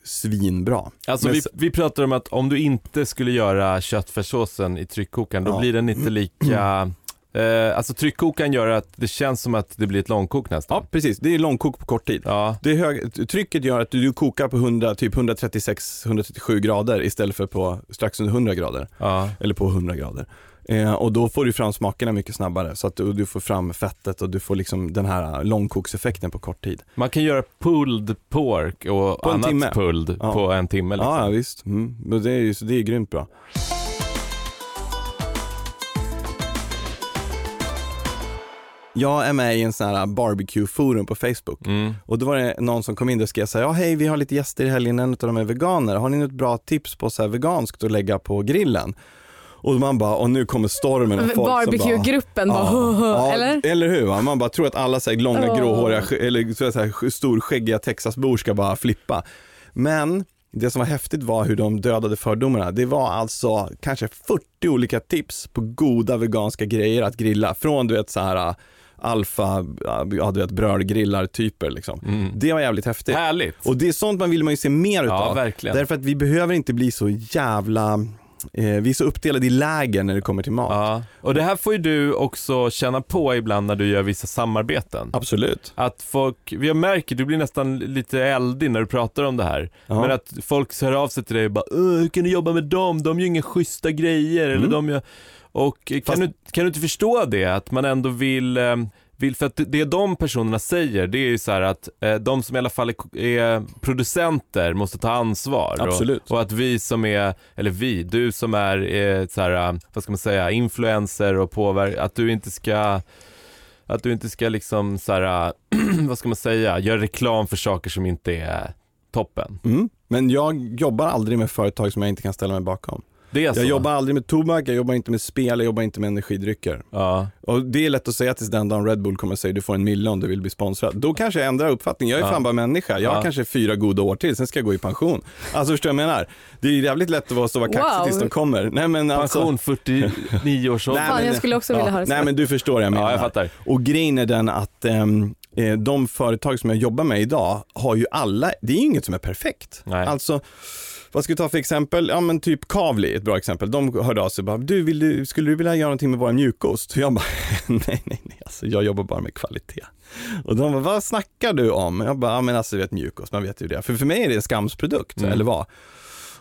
svinbra. Alltså Men vi, vi pratar om att om du inte skulle göra köttfärssåsen i tryckkokaren, då Ja. blir den inte lika Eh, alltså tryckkokaren gör att det känns som att det blir ett långkok nästan. Ja precis, det är långkok på kort tid. Ja. Det hög, trycket gör att du, du kokar på 100, typ 136-137 grader istället för på strax under 100 grader. ja. Eller på 100 grader. Eh, och då får du fram smakerna mycket snabbare så att du, du får fram fettet och du får liksom den här långkokseffekten på kort tid. Man kan göra pulled pork och På annat timme. pulled Ja. på en timme. Liksom. Ja, visst. Mm. Det är ju det är grymt bra. Jag är med i en sån här barbecue-forum på Facebook. Mm. Och då var det någon som kom in och skrev så här, ja hej vi har lite gäster i helgen, en av dem är veganer. Har ni något bra tips på så här veganskt att lägga på grillen? Och man bara, och nu kommer stormen folk som bara Barbecue-gruppen bara, Ja, eller? eller hur? Va? Man bara tror att alla så här, långa Åh. gråhåriga, eller så här, sk- storskäggiga Texasbor ska bara flippa. Men det som var häftigt var hur de dödade fördomarna. Det var alltså kanske 40 olika tips på goda veganska grejer att grilla. Från du vet så här äh, alfa, ja du vet brödgrillar typer liksom. Mm. Det var jävligt häftigt. Härligt. Och det är sånt man vill man ju se mer ja, utav. verkligen. Därför att vi behöver inte bli så jävla, vi är så uppdelade i läger när det kommer till mat. Ja. Och det här får ju du också känna på ibland när du gör vissa samarbeten. Absolut. Att folk, jag märker, du blir nästan lite eldig när du pratar om det här. Ja. Men att folk hör av sig till dig och bara "Åh, hur kan du jobba med dem? De gör inga schyssta grejer. Eller Mm. de gör... Och kan, Fast- du, kan du inte förstå det? Att man ändå vill, eh, vill för att det- de personerna säger det är ju så här att eh, de som i alla fall är, är producenter måste ta ansvar. Absolut. Och, och att vi som är, eller vi, du som är eh, så här, vad ska man säga, influencer och påverkar, att du inte ska att du inte ska liksom så här, [clears throat] vad ska man säga, göra reklam för saker som inte är toppen. Mm. Men jag jobbar aldrig med företag som jag inte kan ställa mig bakom. Det är så? Jag jobbar aldrig med tobak, jag jobbar inte med spel, jag jobbar inte med energidrycker. Ja. Och det är lätt att säga tills den dagen Red Bull kommer och säger du får en mille om du vill bli sponsrad. Då kanske jag ändrar uppfattning. Jag är Ja. fan bara människa. Jag har Ja. kanske fyra goda år till, sen ska jag gå i pension. Alltså förstår du vad jag menar? Det är jävligt lätt att vara så vara kaxig Wow. tills de kommer. Nej men alltså. Pension 49 års ålder. Nej, Fan, men- jag skulle också vilja ha det så. Nej men du förstår vad jag menar. Ja, jag fattar. Och grejen är den att ehm, eh, de företag som jag jobbar med idag har ju alla, det är ju inget som är perfekt. Nej. Alltså, vad ska vi ta för exempel? Ja men typ Kavli, ett bra exempel. De hörde av sig och bara, du, vill du, skulle du vilja göra någonting med vår mjukost? Och jag bara, [laughs] nej nej nej, alltså, jag jobbar bara med kvalitet. Och de bara, vad snackar du om? Jag bara, ja men alltså du vet mjukost, man vet ju det. För för mig är det en skamsprodukt, Mm. eller vad?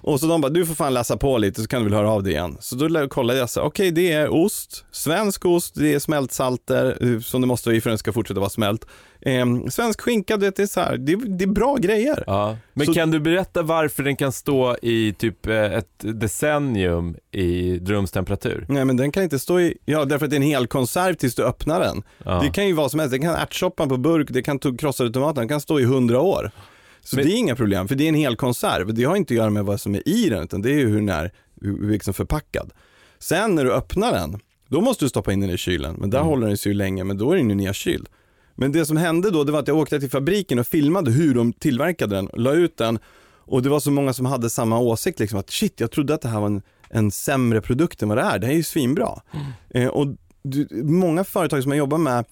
Och så de bara, du får fan läsa på lite så kan du väl höra av dig igen. Så då kollade jag så, okej det är ost, svensk ost, det är smältsalter eh, som det måste vara i för att den ska fortsätta vara smält. Ehm, svensk skinka, det är så här, det, det är bra grejer. Ja. Men Så- kan du berätta varför den kan stå i typ eh, ett decennium i rumstemperatur? Nej men den kan inte stå i, ja därför att det är en hel konserv tills du öppnar den. Ja. Det kan ju vara som helst, det kan ärtsoppan på burk, det kan krossade tomater, den kan stå i hundra år. Så Men- det är inga problem, för det är en hel konserv. Det har inte att göra med vad som är i den, utan det är ju hur den är hur- liksom förpackad. Sen när du öppnar den, då måste du stoppa in den i kylen, men där Mm. håller den sig ju länge, men då är den ju nedkyld. Men det som hände då, det var att jag åkte till fabriken och filmade hur de tillverkade den, la ut den. Och det var så många som hade samma åsikt, liksom att shit, jag trodde att det här var en, en sämre produkt än vad det är, det här är ju svinbra. Eh, och du, många företag som jag jobbar med,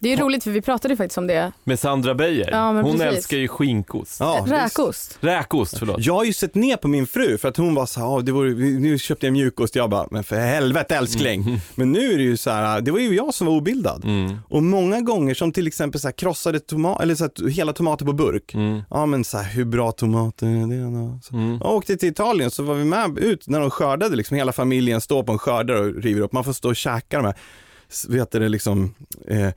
Det är roligt för vi pratade ju faktiskt om det. Med Sandra Beijer. Ja, men Hon precis. älskar ju skinkost. ja. Räkost. Räkost, förlåt. Jag har ju sett ner på min fru för att hon var så här, "Ah, det vore, nu köpte jag mjukost, jag bara, men för helvete älskling. [laughs] Men nu är det ju så här, det var ju jag som var obildad. Mm. Och många gånger som till exempel så här krossade tomater, eller så här, hela tomater på burk. Mm. Ja men så här, hur bra tomater är det då? Så. Mm. Jag åkte till Italien så var vi med ut när de skördade, liksom hela familjen står på en skördare och river upp. Man får stå och käka de här, vet du det liksom, eh,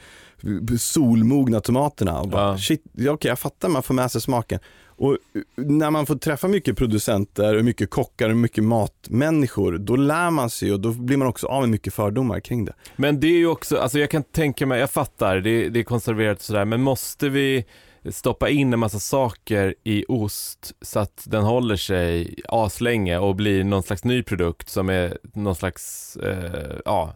solmogna tomaterna. Och bara, Ja. shit, ja, okej jag fattar, man får med sig smaken. Och eh, när man får träffa mycket producenter och mycket kockar och mycket matmänniskor, då lär man sig och då blir man också av med mycket fördomar kring det. Men det är ju också, alltså jag kan tänka mig, jag fattar, det, det är konserverat och sådär, men måste vi stoppa in en massa saker i ost så att den håller sig aslänge och blir någon slags ny produkt som är någon slags, eh, ja,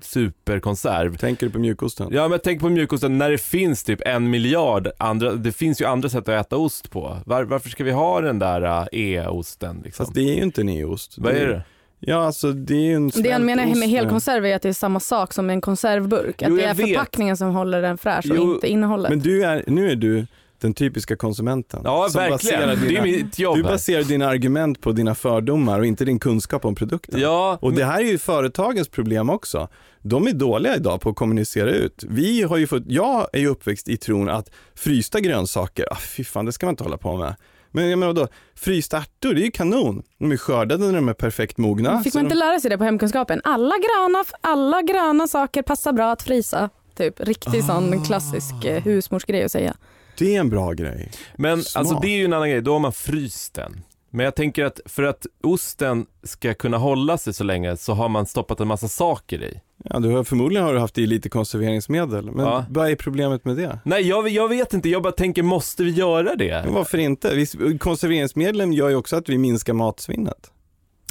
superkonserv. Tänker du på mjukosten? Ja men jag tänker på mjukosten när det finns typ en miljard andra, det finns ju andra sätt att äta ost på. Var, varför ska vi ha den där uh, e-osten liksom? Fast det är ju inte en e-ost. Vad är det? Ja alltså det är ju en Det han menar med helkonserv är att det är samma sak som en konservburk. Att Jo, det är vet. förpackningen som håller den fräsch och Jo, inte innehållet. Men du är, nu är du den typiska konsumenten. Ja som verkligen, baserar det är dina- mitt jobb Du här. baserar dina argument på dina fördomar och inte din kunskap om produkten. Ja, Och det här är ju företagens problem också. De är dåliga idag på att kommunicera ut. Vi har ju fått, jag är ju uppväxt i tron att frysta grönsaker, ah, fy fan det ska man inte hålla på med. Men jag menar då, frysta ärtor, det är ju kanon. De är skördade när de är perfekt mogna. Fick man inte de, lära sig det på hemkunskapen? Alla gröna, alla gröna saker passar bra att frysa. Typ riktig Ah. sån klassisk eh, husmorsgrej att säga. Det är en bra grej. men Smart. alltså det är ju en annan grej, då har man fryst den. Men jag tänker att för att osten ska kunna hålla sig så länge så har man stoppat en massa saker i. Ja, du har, förmodligen har du haft i lite konserveringsmedel, men Ja. vad är problemet med det? Nej jag, jag vet inte, jag bara tänker måste vi göra det? Men varför inte? Vi, konserveringsmedlen gör ju också att vi minskar matsvinnet.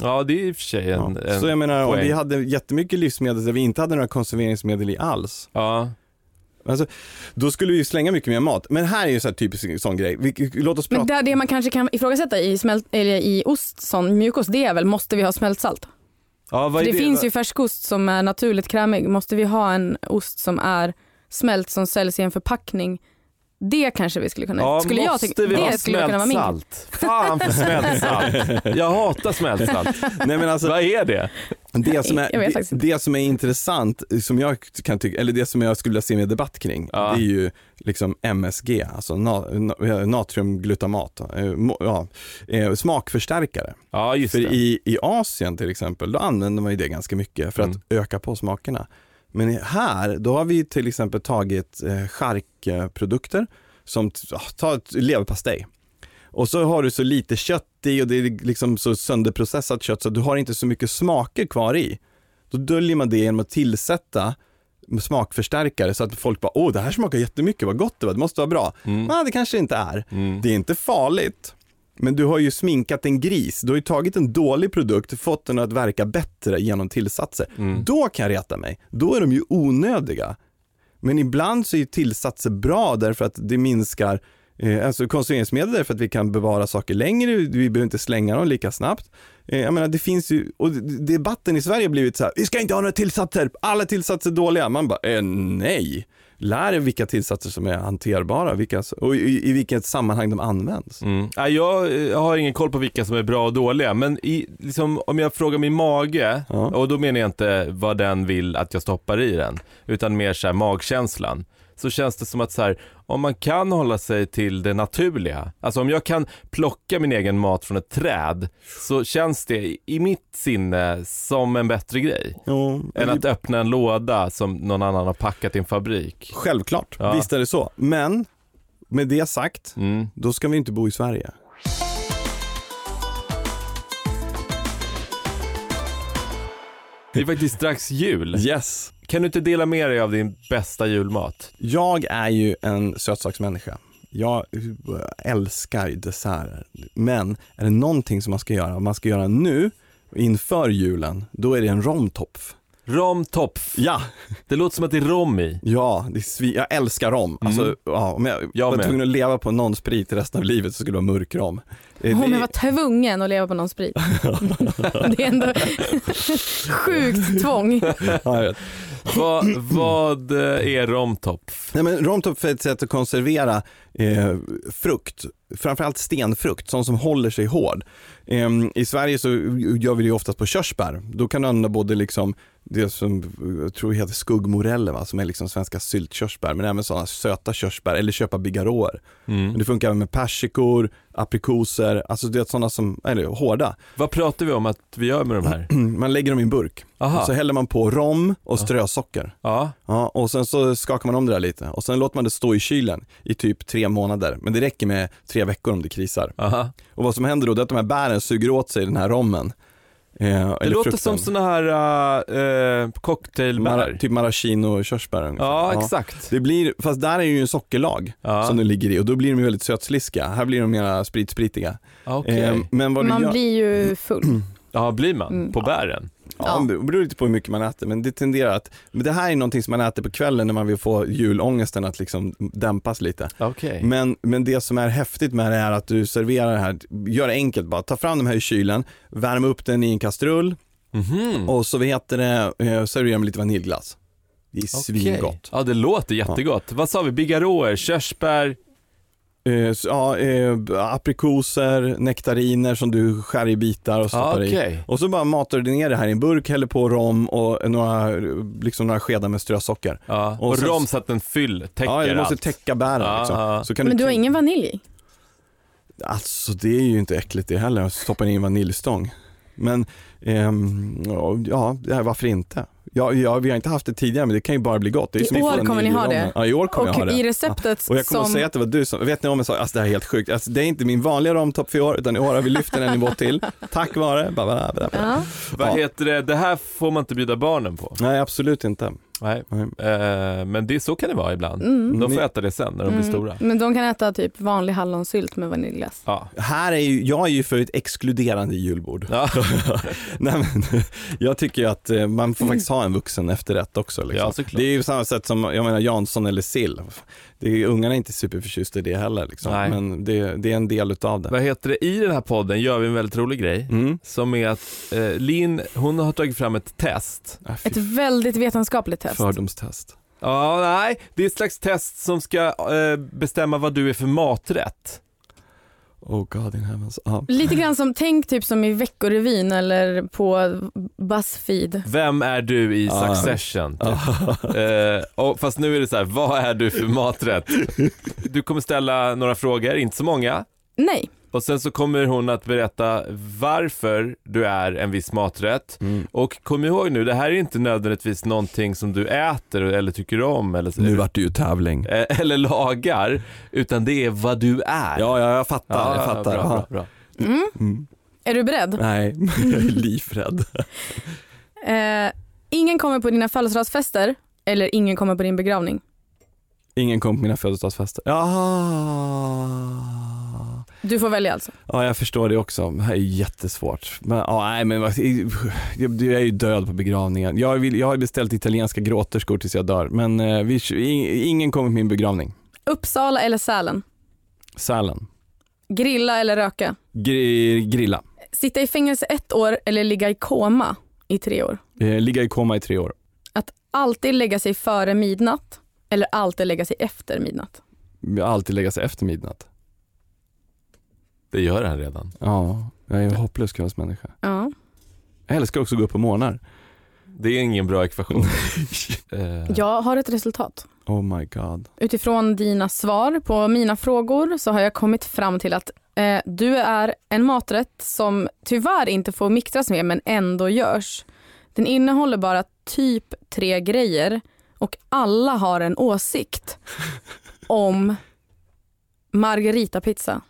Ja det är i och för sig en, Ja. en Så jag menar, om poäng. vi hade jättemycket livsmedel där vi inte hade några konserveringsmedel i alls, Ja, alltså, då skulle vi ju slänga mycket mer mat. Men här är ju så här typisk sån grej. Vi, låt oss prata. Men det, det man kanske kan ifrågasätta i, smält, eller i ost, sån mjukost, det är väl måste vi ha smältsalt? ja det, det? finns ju färskost som är naturligt krämig. Måste vi ha en ost som är smält som säljs i en förpackning? Det kanske vi skulle kunna... Ja, skulle jag tycka, vi ha det skulle kunna vara min. smältsalt? Fan för smältsalt. Jag hatar smältsalt. Nej, men alltså, Vad är det? det, som är, det, det som är intressant, som jag kan tycka, eller det som jag skulle vilja se mer debatt kring, Ja. det är ju liksom MSG, alltså na, na, natriumglutamat, eh, ja, eh, smakförstärkare. Ja just För det. i, i Asien till exempel, då använder man ju det ganska mycket för att Mm. öka på smakerna. Men här, då har vi till exempel tagit eh, charkprodukter som, ta ett leverpastej. Och så har du så lite kött i och det är liksom så sönderprocessat kött så du har inte så mycket smaker kvar i. Då döljer man det genom att tillsätta smakförstärkare så att folk bara, åh det här smakar jättemycket, vad gott det var, det måste vara bra. Mm. Nej, det kanske inte är. Mm. Det är inte farligt, men du har ju sminkat en gris. Du har ju tagit en dålig produkt, fått den att verka bättre genom tillsatser. Mm. Då kan jag reta mig. Då är de ju onödiga. Men ibland så är ju tillsatser bra därför att det minskar Eh, alltså konserveringsmedel är för att vi kan bevara saker längre, vi behöver inte slänga dem lika snabbt. Eh, jag menar det finns ju, och debatten i Sverige har blivit så här, vi ska inte ha några tillsatser, alla tillsatser är dåliga. Man bara, eh, nej. Lär er vilka tillsatser som är hanterbara vilka, och i, i vilket sammanhang de används. Mm. Jag, jag har ingen koll på vilka som är bra och dåliga, men i, liksom, om jag frågar min mage, Ja. och då menar jag inte vad den vill att jag stoppar i den, utan mer så här magkänslan. Så känns det som att så här, om man kan hålla sig till det naturliga, alltså om jag kan plocka min egen mat från ett träd, så känns det i mitt sinne som en bättre grej. Jo, Än att öppna en låda som någon annan har packat i en fabrik. Självklart, Ja. visst är det så. Men med det sagt, Mm. då ska vi inte bo i Sverige. Det är faktiskt strax jul. Yes. Kan du inte dela med dig av din bästa julmat? Jag är ju en sötsaksmänniska. Jag älskar desserter. Men är det någonting som man ska göra, om man ska göra nu, inför julen, då är det en romtopf. Romtopf. Ja, Det låter som att det är rom i. ja, det är svi- jag älskar rom. Alltså, Mm. ja, om jag, Jag var med. tvungen att leva på någon sprit resten av livet så skulle det vara mörk rom. Eh, Om det- jag var tvungen att leva på någon sprit. [laughs] det är ändå [laughs] sjukt tvång. ja, vad, vad eh, är romtopf? Nej, men romtopf är ett sätt att konservera eh, frukt, framförallt stenfrukt, sån som håller sig hård. Eh, I Sverige så gör vi det oftast på körsbär. Då kan du använda både liksom det som jag tror heter skuggmoreller, va? som är liksom svenska syltkörsbär, men även sådana söta körsbär eller köpa bigarråer. Mm. Det funkar även med persikor, aprikoser, alltså det är sådana som eller, hårda. Vad pratar vi om att vi gör med de här? [clears throat] Man lägger dem i en burk, Aha. och så häller man på rom och strösocker. Ja. Ja, och sen så skakar man om det där lite och sen låter man det stå i kylen i typ tre månader. Men det räcker med tre veckor om det krisar. Aha. Och vad som händer då är att de här bären suger åt sig den här rommen. Eh, Det låter frukten. som såna här uh, cocktailbär. Mara, typ maraschino och körsbär ungefär. ja, exakt. Det blir, fast där är ju en sockerlag Ja. som det ligger i och då blir de ju väldigt sötsliskiga. Här blir de mera spritspritiga. Okej. Eh, men vad Man gör, blir ju full. [clears throat] Ja, blir man? Mm. På bären? Ja, Ja. det beror lite på hur mycket man äter men det tenderar att, men det här är någonting som man äter på kvällen när man vill få julångesten att liksom dämpas lite. Okej. Men, men det som är häftigt med det är att du serverar det här, gör det enkelt bara, ta fram de här i kylen, värm upp den i en kastrull Mhm. och så heter det, eh, servera med lite vaniljglass. Det är svingott. Ja, det låter jättegott. Vad sa vi? Bigarråer, körsbär? Eh, så, ja, eh, aprikoser, nektariner som du skär i bitar och stoppar i. okej. Och så bara matar du ner det här i en burk, häller på rom och några, liksom några skedar med strösocker. Ja. Och Och, sen- rom så att den fyll, täcker Ja, du måste allt. täcka bären Ja, liksom. ja. Så kan Men du har tänka- ingen vanilj i? Alltså det är ju inte äckligt det heller, att stoppa in en vaniljstång. Men ehm, ja, varför inte? Ja, ja, vi har inte haft det tidigare men det kan ju bara bli gott. Det är I som år kommer ni ha det. Ja, i år kommer jag ha Och det. i receptet Och jag kommer som... att säga att det var du som, vet ni om en sak, alltså det här är helt sjukt, alltså, det är inte min vanliga romtopp för i år utan i år har vi lyft den en nivå till, [laughs] tack vare, ba, ba, ba, ba. Ja. Vad Ja. heter det? Det här får man inte bjuda barnen på. Nej absolut inte. Nej. Nej. Eh, men det, så kan det vara ibland. Mm. De får äta det sen när de blir Mm. stora. Men de kan äta typ vanlig hallonsylt med vaniljglass. Ja. Här är ju, jag är ju för ett exkluderande julbord. Ja. [laughs] Nej, men, jag tycker ju att eh, man får faktiskt ha en vuxen efterrätt också. Liksom. Ja, såklart. det är ju samma sätt som, jag menar Jansson eller sill. Det är, ungarna är inte superförtjusta i det heller liksom. Nej. men det, det är en del utav det. Vad heter det? I den här podden gör vi en väldigt rolig grej. Mm. Som är att eh, Linn, hon har tagit fram ett test. Ah, Ett väldigt vetenskapligt test. Fördomstest. Ja, nej, det är ett slags test som ska eh, bestämma vad du är för maträtt. Oh God in heavens. Ja. Lite grann som, tänk typ som i Veckorevyn eller på Buzzfeed. Vem är du i Ja. Succession? Typ. [laughs] Eh, och, fast nu är det så här, vad är du för maträtt? [laughs] Du kommer ställa några frågor, inte så många. Nej, Och sen så kommer hon att berätta varför du är en viss maträtt. Mm. Och kom ihåg nu, det här är inte nödvändigtvis någonting som du äter eller tycker om eller, Nu vart det ju tävling. eh, eller lagar, utan det är vad du är. Ja, ja jag fattar. jag fattar. Bra, bra, Ja. bra. mm. Mm. är du beredd? Nej, [laughs] jag är livrädd. [laughs] Eh, ingen kommer på dina födelsedagsfester eller ingen kommer på din begravning. Ingen kom på mina födelsedagsfester. Ja. Du får välja alltså. ja, jag förstår det också. Det här är jättesvårt. Men, ja, nej, men jag, är ju död på begravningen. Jag, vill, jag har beställt italienska gråterskor tills jag dör, men eh, vi, ing- ingen kommer på min begravning. Uppsala eller Sälen? Sälen. Grilla eller röka? Gri, grilla. Sitta i fängelse ett år eller ligga i koma i tre år? Eh, ligga i koma i tre år. Att alltid lägga sig före midnatt eller alltid lägga sig efter midnatt? Alltid lägga sig efter midnatt. Det gör han redan. Ja, jag är en hopplös kvällsmänniska. Ja. Jag älskar också att gå upp på morgnar. Det är ingen bra ekvation. [laughs] Jag har ett resultat. Oh my god. Utifrån dina svar på mina frågor så har jag kommit fram till att eh, du är en maträtt som tyvärr inte får mixtras med men ändå görs. Den innehåller bara typ tre grejer och alla har en åsikt om margaritapizza.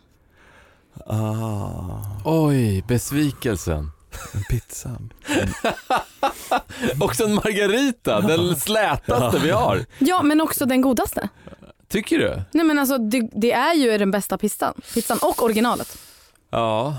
Ah, Oj, besvikelsen. en pizza. [laughs] Också en margarita, den slätaste vi har. Ja men också den godaste. Tycker du? Nej men alltså det, det är ju den bästa pizzan. Pizzan och originalet. Ja,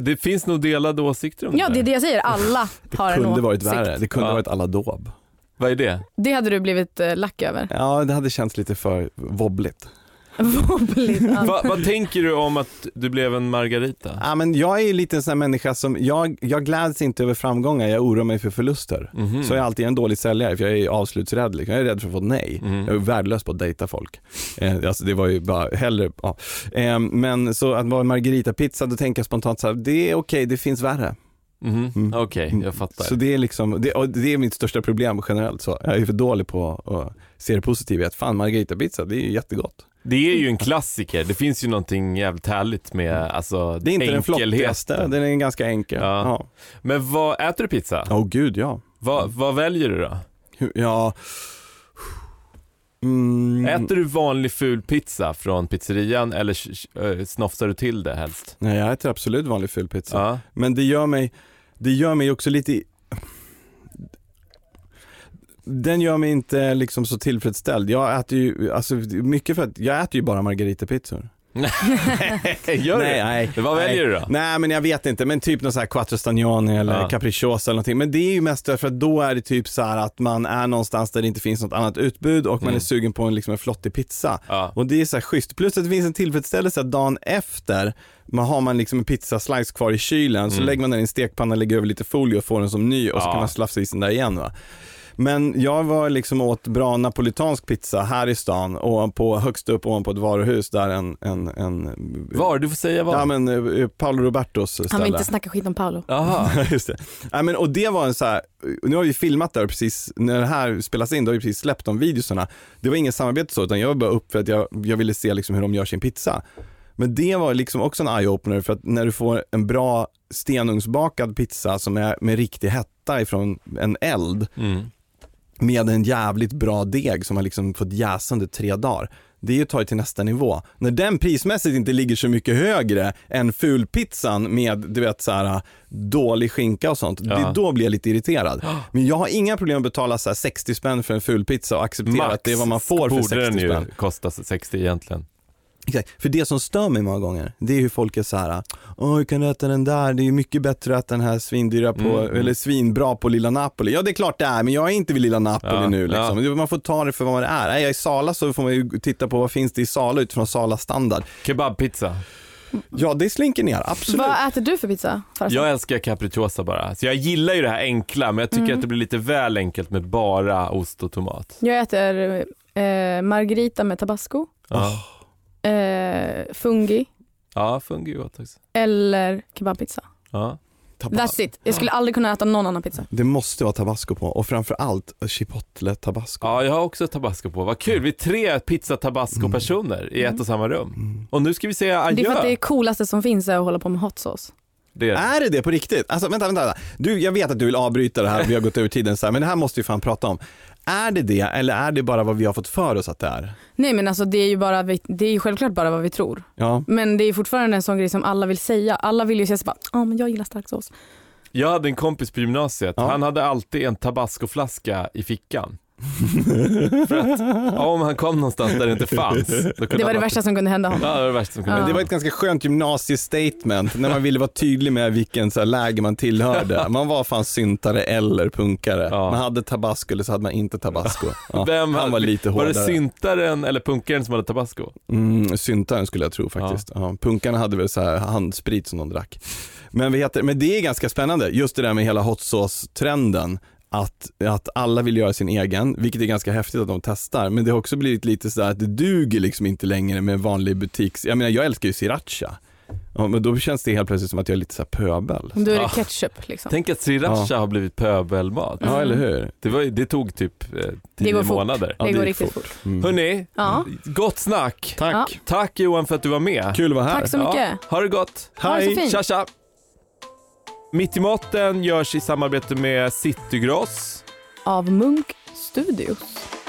det finns nog delade åsikter om Ja det det är det jag säger, alla [laughs] har en kunde åsikt. varit värre. Det kunde Ja. varit alla dåb. Vad är det? Det hade du blivit eh, lack över. Ja, det hade känts lite för wobbligt. [laughs] Va, vad tänker du om att du blev en margarita? Ja, men jag är lite en sån här människa som, jag, jag gläds inte över framgångar, jag oroar mig för förluster. Mhm. Så jag är alltid en dålig säljare för jag är avslutsrädd. Liksom. Jag är rädd för att få nej. Mhm. Jag är värdelös på att dejta folk. Eh, alltså det var ju bara hellre, ja. eh, Men så att vara en margaritapizza, då tänker jag spontant så här, det är okej, det finns värre. Mhm. Mm. Okej, jag fattar. Så det är liksom, det, och det är mitt största problem generellt. Så jag är för dålig på att se det positiva i att fan margaritapizza, det är ju jättegott. Det är ju en klassiker, det finns ju någonting jävligt härligt med alltså, Det är inte den flottigaste, den är ganska enkel. Ja. Ja. Men vad, äter du pizza? Åh gud ja. Vad, vad väljer du då? Ja. Mm. Äter du vanlig ful pizza från pizzerian eller snofsar du till det helst? Nej jag äter absolut vanlig fulpizza. Ja. Men det gör mig, det gör mig också lite den gör mig inte liksom så tillfredsställd. Jag äter ju, alltså mycket för att, jag äter ju bara margaritapizzor. [laughs] Gör nej, du? nej, Vad nej. väljer du då? Nej men jag vet inte, men typ någon sån här quattro stagioni eller Ja. capricciosa eller någonting. Men det är ju mest för att då är det typ så här att man är någonstans där det inte finns något annat utbud och man Mm. är sugen på en, liksom en flottig pizza. Ja. Och det är så här schysst. Plus att det finns en tillfredsställelse att dagen efter man har man liksom en pizzaslice kvar i kylen så Mm. lägger man den i en stekpanna, lägger över lite folie och får den som ny och så Ja. kan man slafsa i sig den där igen va. Men jag var liksom åt bra napolitansk pizza här i stan och på, högst upp ovanpå ett varuhus där en, en, en Var? Du får säga var. Ja men eh, Paolo Robertos ställe. Han vill inte snacka skit om Paolo. Jaha. [laughs] Just det. Ja, men, och det var en så här, nu har vi filmat där precis, när det här spelas in, då har vi precis släppt de videosarna. Det var inget samarbete så, utan jag var bara upp för att jag, jag ville se liksom hur de gör sin pizza. Men det var liksom också en eye-opener för att när du får en bra stenugnsbakad pizza som är med riktig hetta ifrån en eld Mm. Med en jävligt bra deg som har liksom fått jäsa under tre dagar. Det är ju att ta det till nästa nivå. När den prismässigt inte ligger så mycket högre än fulpizzan med du vet så här dålig skinka och sånt, Ja. det, då blir jag lite irriterad. Men jag har inga problem att betala så här 60 spänn för en fulpizza och acceptera att det är vad man får för borde 60 den ju spänn. kosta 60 egentligen. Exakt. För det som stör mig många gånger, det är hur folk är så här, åh hur kan du äta den där, det är ju mycket bättre att den här svindyra på, Mm. eller svinbra på Lilla Napoli. Ja det är klart det är, men jag är inte vid Lilla Napoli Ja, nu liksom. Man får ta det för vad det är. Är jag i Sala så får man ju titta på vad finns det i Sala utifrån Sala standard. Kebabpizza. Ja det slinker ner, absolut. Vad äter du för pizza? Farsan? Jag älskar capricciosa bara. Så jag gillar ju det här enkla, men jag tycker Mm. att det blir lite väl enkelt med bara ost och tomat. Jag äter eh, margarita med tabasco, Ja, eh, fungi ja fungi är gott också. eller kebabpizza. Ja. Tabas- That's it. Jag skulle aldrig kunna äta någon annan pizza. Det måste vara tabasco på och framförallt chipotle tabasco. ja, jag har också tabasco på. Vad kul, vi är tre pizza tabasco-personer i ett och samma rum. Mm. Och nu ska vi säga adjö. Det är för att det coolaste som finns är att hålla på med hot sauce. Det är- Är det det på riktigt? Alltså vänta, vänta, vänta. Du, jag vet att du vill avbryta det här, vi har gått över tiden så här, men det här måste vi fan prata om. Är det det eller är det bara vad vi har fått för oss att det är? Nej men alltså det är ju bara, det är ju självklart bara vad vi tror. Ja. Men det är fortfarande en sån grej som alla vill säga. Alla vill ju säga så bara, ja men jag gillar stark sås. Jag hade en kompis på gymnasiet, Ja. han hade alltid en tabascoflaska i fickan. [laughs] För att om han kom någonstans där det inte fanns. Då kunde Det var det värsta som kunde hända honom. Ja, det var det värsta som kunde Ja. Det var ett ganska skönt gymnasiestatement när man ville vara tydlig med vilken så här, läge man tillhörde. [laughs] Man var fan syntare eller punkare. Ja. Man hade tabasco eller så hade man inte tabasco. Ja. Vem Han var lite Var hårdare. det syntaren eller punkaren som hade tabasco? Mm, syntaren skulle jag tro faktiskt. Ja. punkarna hade väl så här handsprit som de drack. Men, vad heter, men det är ganska spännande, just det där med hela hot sauce-trenden. Att, att alla vill göra sin egen, vilket är ganska häftigt att de testar. Men det har också blivit lite sådär att det duger liksom inte längre med vanlig butiks... Jag menar jag älskar ju sriracha. Ja, men då känns det helt plötsligt som att jag är lite såhär pöbel. Då är det Ja. ketchup liksom. Tänk att sriracha har blivit pöbelmat. Mm. Ja, eller hur? Det, var, det tog typ eh, Det tio går fort. månader. Ja, det går gick riktigt fort. Mm. Hörni, Ja. gott snack. Tack. Ja. Tack Johan för att du var med. Kul att vara här. Tack så mycket. Ja, ha det gott. Ha det så Hej. fint. Tja tja. Mitt i maten görs i samarbete med Citygross. Av Munk Studios.